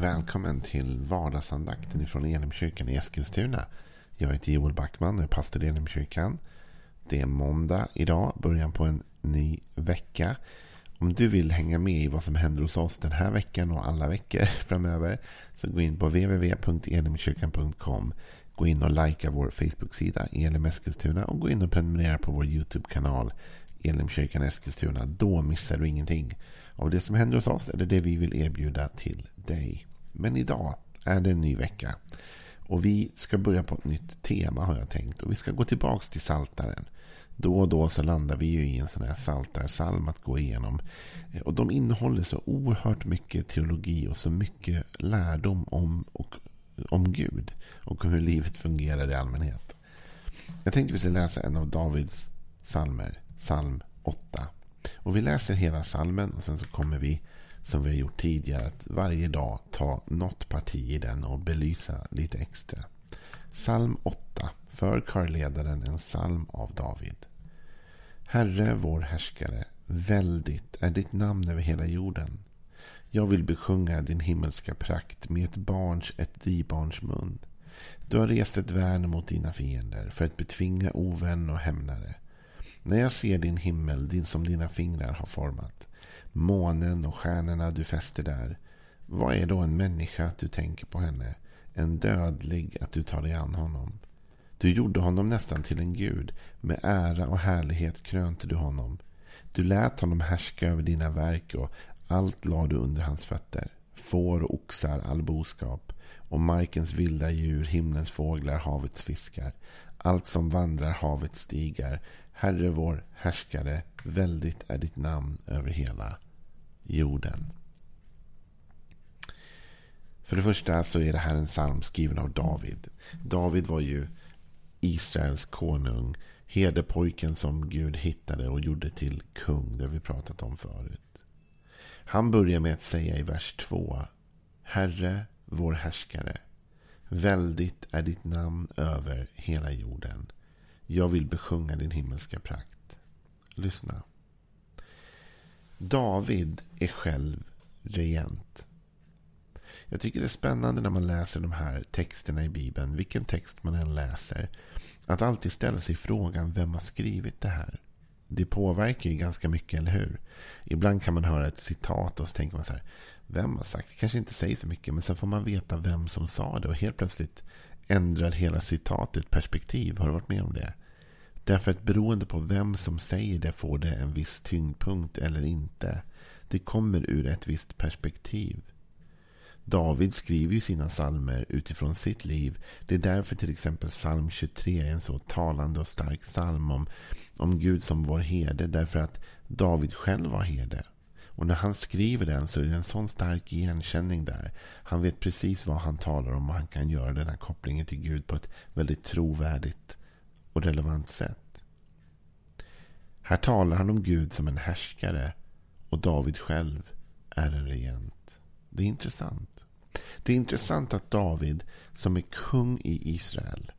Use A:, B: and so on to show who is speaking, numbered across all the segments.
A: Välkommen till vardagsandakten från Elimkyrkan i Eskilstuna. Jag heter Joel Backman och är pastor i Elimkyrkan. Det är måndag idag, början på en ny vecka. Om du vill hänga med i vad som händer hos oss den här veckan och alla veckor framöver så gå in på www.elimkyrkan.com. Gå in och likea vår Facebook-sida Elim Eskilstuna och gå in och prenumerera på vår YouTube-kanal Elimkyrkan Eskilstuna. Då missar du ingenting av det som händer hos oss eller det vi vill erbjuda till dig. Men idag är det en ny vecka. Och vi ska börja på ett nytt tema har jag tänkt. Och vi ska gå tillbaka till saltaren. Då och då så landar vi ju i en sån här saltarsalm att gå igenom. Eh, och de innehåller så oerhört mycket teologi och så mycket lärdom om, och, om Gud. Och om hur livet fungerar i allmänhet. Jag tänkte vi skulle läsa en av Davids salmer. Psalm 8. Och vi läser hela salmen och sen så kommer vi som vi har gjort tidigare att varje dag ta något parti i den och belysa lite extra. Psalm 8. För körledaren en psalm av David. Herre vår härskare, väldigt är ditt namn över hela jorden. Jag vill besjunga din himmelska prakt med ett barns, ett dibarns mun. Du har rest ett värn mot dina fiender för att betvinga ovän och hämnare. När jag ser din himmel, din som dina fingrar har format, månen och stjärnorna du fäster där, vad är då en människa att du tänker på henne, en dödlig att du tar dig an honom? Du gjorde honom nästan till en gud, med ära och härlighet krönte du honom. Du lät honom härska över dina verk och allt lade du under hans fötter. Får och oxar, all boskap och markens vilda djur, himlens fåglar, havets fiskar. Allt som vandrar havets stigar. Herre vår härskare, väldigt är ditt namn över hela jorden. För det första så är det här en psalm skriven av David. David var ju Israels konung. Herdepojken som Gud hittade och gjorde till kung. Det har vi pratat om förut. Han börjar med att säga i vers 2. Herre, vår härskare. Väldigt är ditt namn över hela jorden. Jag vill besjunga din himmelska prakt. Lyssna. David är själv regent. Jag tycker det är spännande när man läser de här texterna i Bibeln, vilken text man än läser, att alltid ställa sig frågan vem har skrivit det här? Det påverkar ju ganska mycket, eller hur? Ibland kan man höra ett citat och så tänker man så här, vem har sagt det? kanske inte säger så mycket, men sen får man veta vem som sa det och helt plötsligt ändrar hela citatet perspektiv. Har du varit med om det? Därför att beroende på vem som säger det får det en viss tyngdpunkt eller inte. Det kommer ur ett visst perspektiv. David skriver ju sina salmer utifrån sitt liv. Det är därför till exempel psalm 23 är en så talande och stark psalm om, om Gud som vår herde. Därför att David själv var herde. Och när han skriver den så är det en sån stark igenkänning där. Han vet precis vad han talar om och han kan göra den här kopplingen till Gud på ett väldigt trovärdigt och relevant sätt. Här talar han om Gud som en härskare och David själv är en regent. Det är intressant. Det är intressant att David som är kung i Israel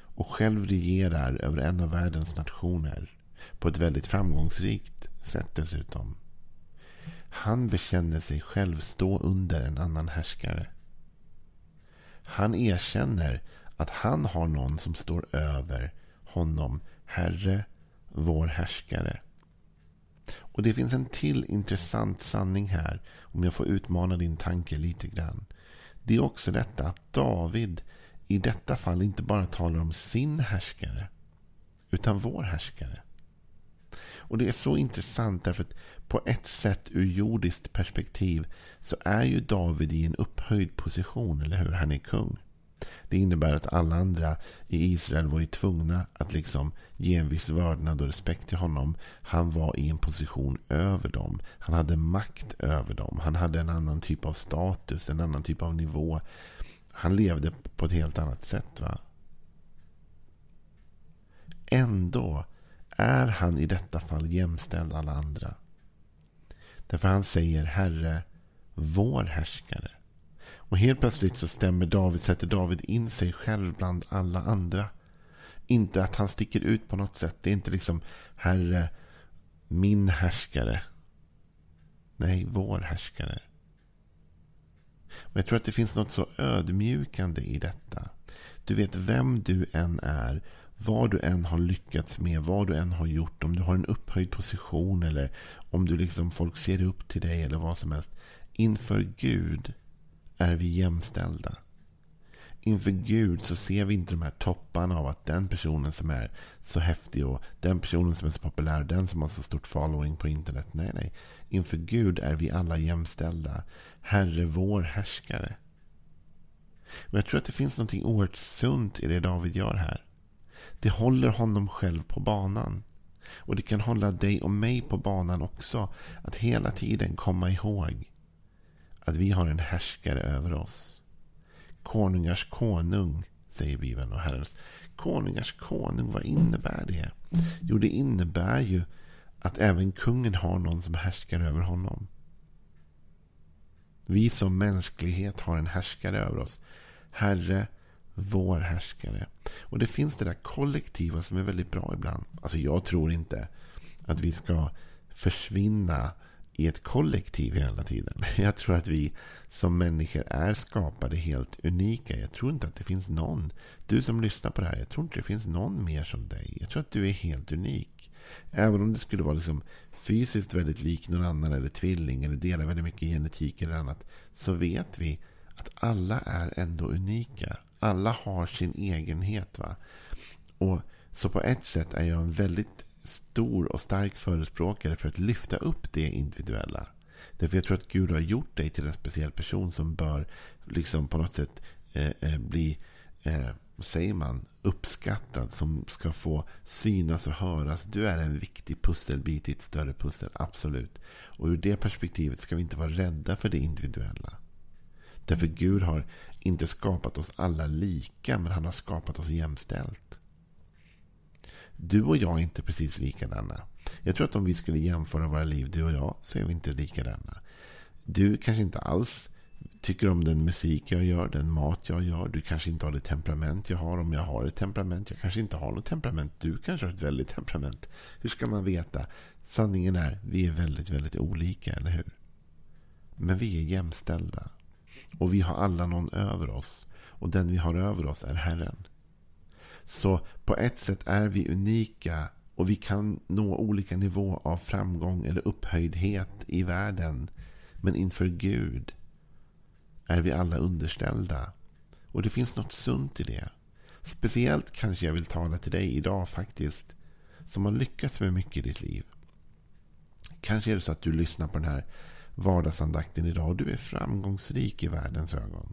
A: och själv regerar över en av världens nationer på ett väldigt framgångsrikt sätt dessutom. Han bekänner sig själv stå under en annan härskare. Han erkänner att han har någon som står över honom, Herre, vår härskare. Och det finns en till intressant sanning här, om jag får utmana din tanke lite grann. Det är också detta att David i detta fall inte bara talar om sin härskare, utan vår härskare. Och det är så intressant därför att på ett sätt ur jordiskt perspektiv så är ju David i en upphöjd position, eller hur? Han är kung. Det innebär att alla andra i Israel var ju tvungna att liksom ge en viss vördnad och respekt till honom. Han var i en position över dem. Han hade makt över dem. Han hade en annan typ av status, en annan typ av nivå. Han levde på ett helt annat sätt. va? Ändå är han i detta fall jämställd alla andra. Därför han säger Herre, vår härskare. Och helt plötsligt så stämmer David, sätter David in sig själv bland alla andra. Inte att han sticker ut på något sätt. Det är inte liksom Herre, min härskare. Nej, vår härskare. Och jag tror att det finns något så ödmjukande i detta. Du vet vem du än är, vad du än har lyckats med, vad du än har gjort, om du har en upphöjd position eller om du liksom folk ser upp till dig eller vad som helst. Inför Gud är vi jämställda. Inför Gud så ser vi inte de här topparna av att den personen som är så häftig och den personen som är så populär, den som har så stort following på internet. Nej, nej. Inför Gud är vi alla jämställda. Herre vår härskare. Men jag tror att det finns något oerhört sunt i det David gör här. Det håller honom själv på banan. Och det kan hålla dig och mig på banan också. Att hela tiden komma ihåg att vi har en härskare över oss. Konungars konung, säger Bibeln. Och Herrens konungars konung, vad innebär det? Jo, det innebär ju att även kungen har någon som härskar över honom. Vi som mänsklighet har en härskare över oss. Herre, vår härskare. Och det finns det där kollektiva som är väldigt bra ibland. Alltså jag tror inte att vi ska försvinna i ett kollektiv hela tiden. Jag tror att vi som människor är skapade helt unika. Jag tror inte att det finns någon. Du som lyssnar på det här. Jag tror inte det finns någon mer som dig. Jag tror att du är helt unik. Även om du skulle vara liksom fysiskt väldigt lik någon annan. Eller tvilling. Eller dela väldigt mycket genetik eller annat. Så vet vi att alla är ändå unika. Alla har sin egenhet. va? Och Så på ett sätt är jag en väldigt stor och stark förespråkare för att lyfta upp det individuella. Därför jag tror att Gud har gjort dig till en speciell person som bör liksom på något sätt eh, eh bli, eh, vad säger man, uppskattad. Som ska få synas och höras. Du är en viktig pusselbit i ett större pussel, absolut. Och ur det perspektivet ska vi inte vara rädda för det individuella. Därför Gud har inte skapat oss alla lika, men han har skapat oss jämställt. Du och jag är inte precis likadana. Jag tror att om vi skulle jämföra våra liv, du och jag, så är vi inte likadana. Du kanske inte alls tycker om den musik jag gör, den mat jag gör. Du kanske inte har det temperament jag har. Om jag har ett temperament, jag kanske inte har något temperament. Du kanske har ett väldigt temperament. Hur ska man veta? Sanningen är, vi är väldigt, väldigt olika, eller hur? Men vi är jämställda. Och vi har alla någon över oss. Och den vi har över oss är Herren. Så på ett sätt är vi unika och vi kan nå olika nivå av framgång eller upphöjdhet i världen. Men inför Gud är vi alla underställda. Och det finns något sunt i det. Speciellt kanske jag vill tala till dig idag faktiskt. Som har lyckats med mycket i ditt liv. Kanske är det så att du lyssnar på den här vardagsandakten idag. Och du är framgångsrik i världens ögon.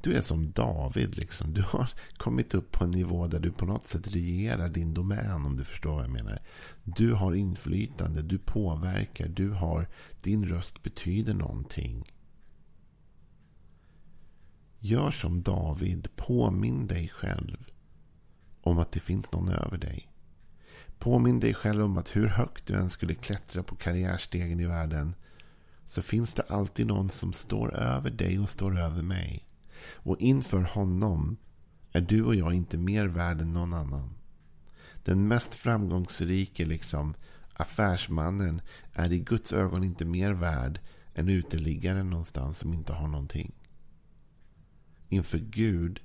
A: Du är som David. Liksom. Du har kommit upp på en nivå där du på något sätt regerar din domän. Om du förstår vad jag menar. Du har inflytande. Du påverkar. Du har, din röst betyder någonting. Gör som David. Påminn dig själv om att det finns någon över dig. Påminn dig själv om att hur högt du än skulle klättra på karriärstegen i världen så finns det alltid någon som står över dig och står över mig. Och inför honom är du och jag inte mer värd än någon annan. Den mest framgångsrike liksom, affärsmannen är i Guds ögon inte mer värd än uteliggaren någonstans som inte har någonting. Inför Gud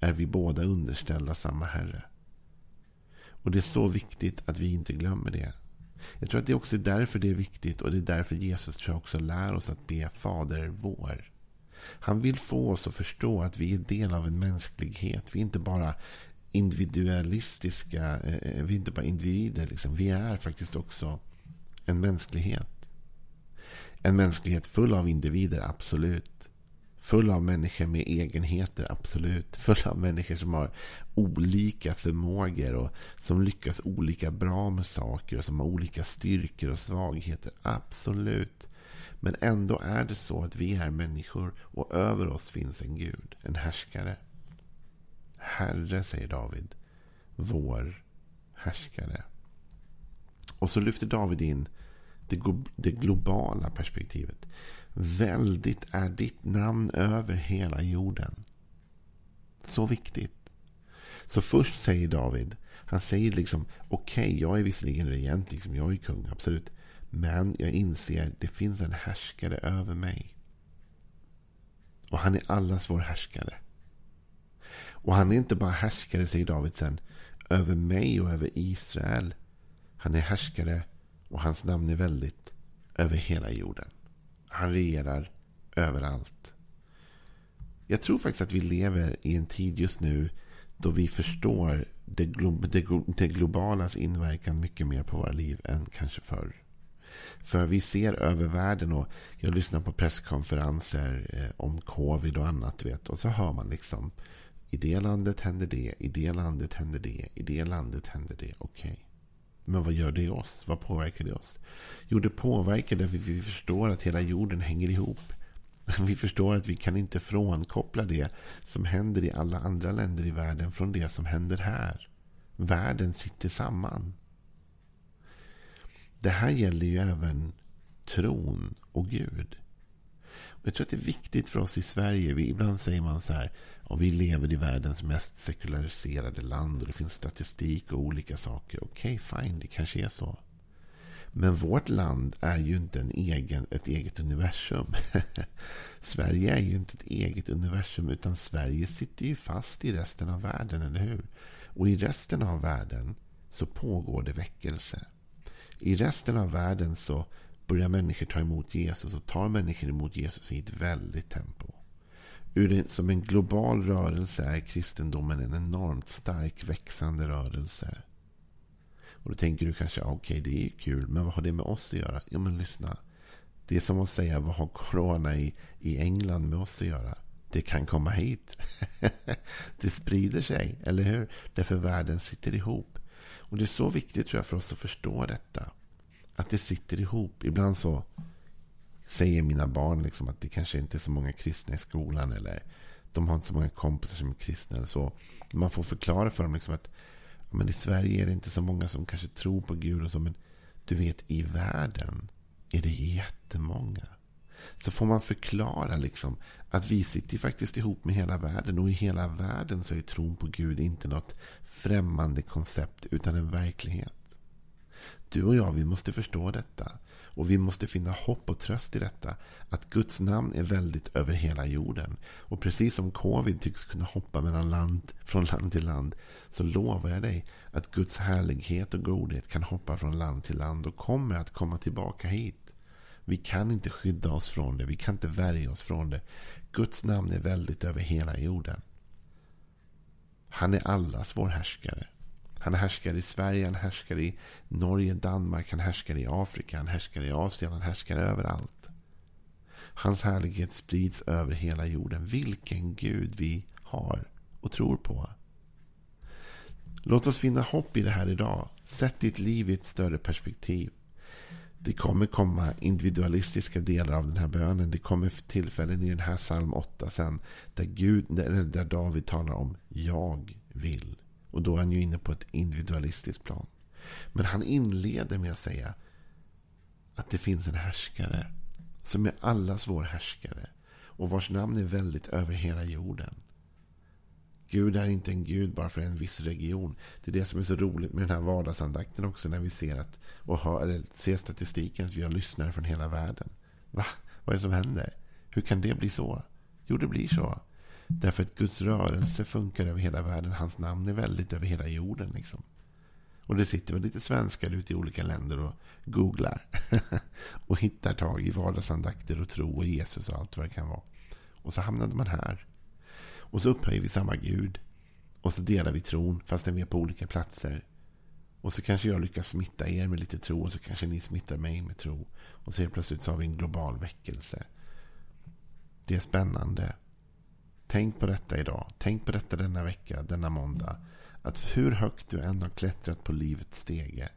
A: är vi båda underställda samma Herre. Och det är så viktigt att vi inte glömmer det. Jag tror att det är också därför det är viktigt och det är därför Jesus tror jag också lär oss att be Fader vår. Han vill få oss att förstå att vi är del av en mänsklighet. Vi är inte bara individualistiska, eh, eh, vi är inte bara individer. Liksom. Vi är faktiskt också en mänsklighet. En mänsklighet full av individer, absolut. Full av människor med egenheter, absolut. Full av människor som har olika förmågor och som lyckas olika bra med saker och som har olika styrkor och svagheter, absolut. Men ändå är det så att vi är människor och över oss finns en Gud, en härskare. Herre, säger David, vår härskare. Och så lyfter David in det globala perspektivet. Väldigt är ditt namn över hela jorden. Så viktigt. Så först säger David, han säger liksom okej, okay, jag är visserligen regent, liksom, jag är kung, absolut. Men jag inser att det finns en härskare över mig. Och han är allas vår härskare. Och han är inte bara härskare, säger David sen, över mig och över Israel. Han är härskare och hans namn är väldigt över hela jorden. Han regerar överallt. Jag tror faktiskt att vi lever i en tid just nu då vi förstår det, glo det, det globalas inverkan mycket mer på våra liv än kanske förr. För vi ser över världen och jag lyssnar på presskonferenser eh, om covid och annat. Vet, och så hör man liksom i det landet händer det, i det landet händer det, i det landet händer det. Okej. Okay. Men vad gör det i oss? Vad påverkar det oss? Jo, det påverkar därför att vi förstår att hela jorden hänger ihop. Vi förstår att vi kan inte frånkoppla det som händer i alla andra länder i världen från det som händer här. Världen sitter samman. Det här gäller ju även tron och Gud. Jag tror att det är viktigt för oss i Sverige. Vi, ibland säger man så här. Och vi lever i världens mest sekulariserade land. Och det finns statistik och olika saker. Okej, okay, fine. Det kanske är så. Men vårt land är ju inte en egen, ett eget universum. Sverige är ju inte ett eget universum. Utan Sverige sitter ju fast i resten av världen, eller hur? Och i resten av världen så pågår det väckelse. I resten av världen så börjar människor ta emot Jesus och tar människor emot Jesus i ett väldigt tempo. Ur som en global rörelse är kristendomen en enormt stark växande rörelse. Och då tänker du kanske, okej okay, det är ju kul, men vad har det med oss att göra? Jo men lyssna. Det är som att säga, vad har corona i, i England med oss att göra? Det kan komma hit. det sprider sig, eller hur? Därför världen sitter ihop. Och det är så viktigt tror jag för oss att förstå detta. Att det sitter ihop. Ibland så säger mina barn liksom att det kanske inte är så många kristna i skolan. Eller de har inte så många kompisar som är kristna. Eller så. Man får förklara för dem liksom att men i Sverige är det inte så många som kanske tror på Gud. och så, Men du vet, i världen är det jättemånga. Så får man förklara liksom att vi sitter faktiskt ihop med hela världen. Och i hela världen så är tron på Gud inte något främmande koncept utan en verklighet. Du och jag, vi måste förstå detta. Och vi måste finna hopp och tröst i detta. Att Guds namn är väldigt över hela jorden. Och precis som covid tycks kunna hoppa mellan land, från land till land. Så lovar jag dig att Guds härlighet och godhet kan hoppa från land till land. Och kommer att komma tillbaka hit. Vi kan inte skydda oss från det. Vi kan inte värja oss från det. Guds namn är väldigt över hela jorden. Han är allas vår härskare. Han härskar i Sverige, han härskar i Norge, Danmark, han härskar i Afrika, han härskar i Asien, han härskar överallt. Hans härlighet sprids över hela jorden. Vilken Gud vi har och tror på. Låt oss finna hopp i det här idag. Sätt ditt liv i ett större perspektiv. Det kommer komma individualistiska delar av den här bönen. Det kommer tillfällen i den här psalm 8 sen. Där, Gud, där David talar om jag vill. Och då är han ju inne på ett individualistiskt plan. Men han inleder med att säga att det finns en härskare. Som är allas vår härskare. Och vars namn är väldigt över hela jorden. Gud är inte en gud bara för en viss region. Det är det som är så roligt med den här vardagsandakten också. När vi ser, att, och hör, eller ser statistiken att vi har lyssnare från hela världen. Va? Vad är det som händer? Hur kan det bli så? Jo, det blir så. Därför att Guds rörelse funkar över hela världen. Hans namn är väldigt över hela jorden. Liksom. Och det sitter väl lite svenskar ute i olika länder och googlar. och hittar tag i vardagsandakter och tro och Jesus och allt vad det kan vara. Och så hamnade man här. Och så upphöjer vi samma Gud. Och så delar vi tron fastän vi är på olika platser. Och så kanske jag lyckas smitta er med lite tro och så kanske ni smittar mig med tro. Och så helt plötsligt så har vi en global väckelse. Det är spännande. Tänk på detta idag. Tänk på detta denna vecka, denna måndag. Att hur högt du än har klättrat på livets stege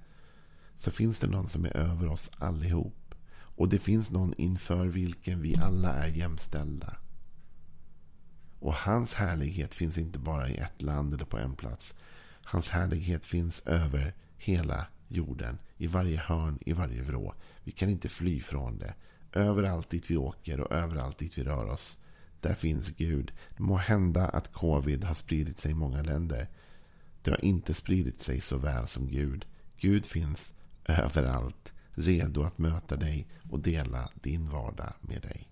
A: så finns det någon som är över oss allihop. Och det finns någon inför vilken vi alla är jämställda. Och hans härlighet finns inte bara i ett land eller på en plats. Hans härlighet finns över hela jorden. I varje hörn, i varje vrå. Vi kan inte fly från det. Överallt dit vi åker och överallt dit vi rör oss där finns Gud. Det må hända att covid har spridit sig i många länder. Det har inte spridit sig så väl som Gud. Gud finns överallt, redo att möta dig och dela din vardag med dig.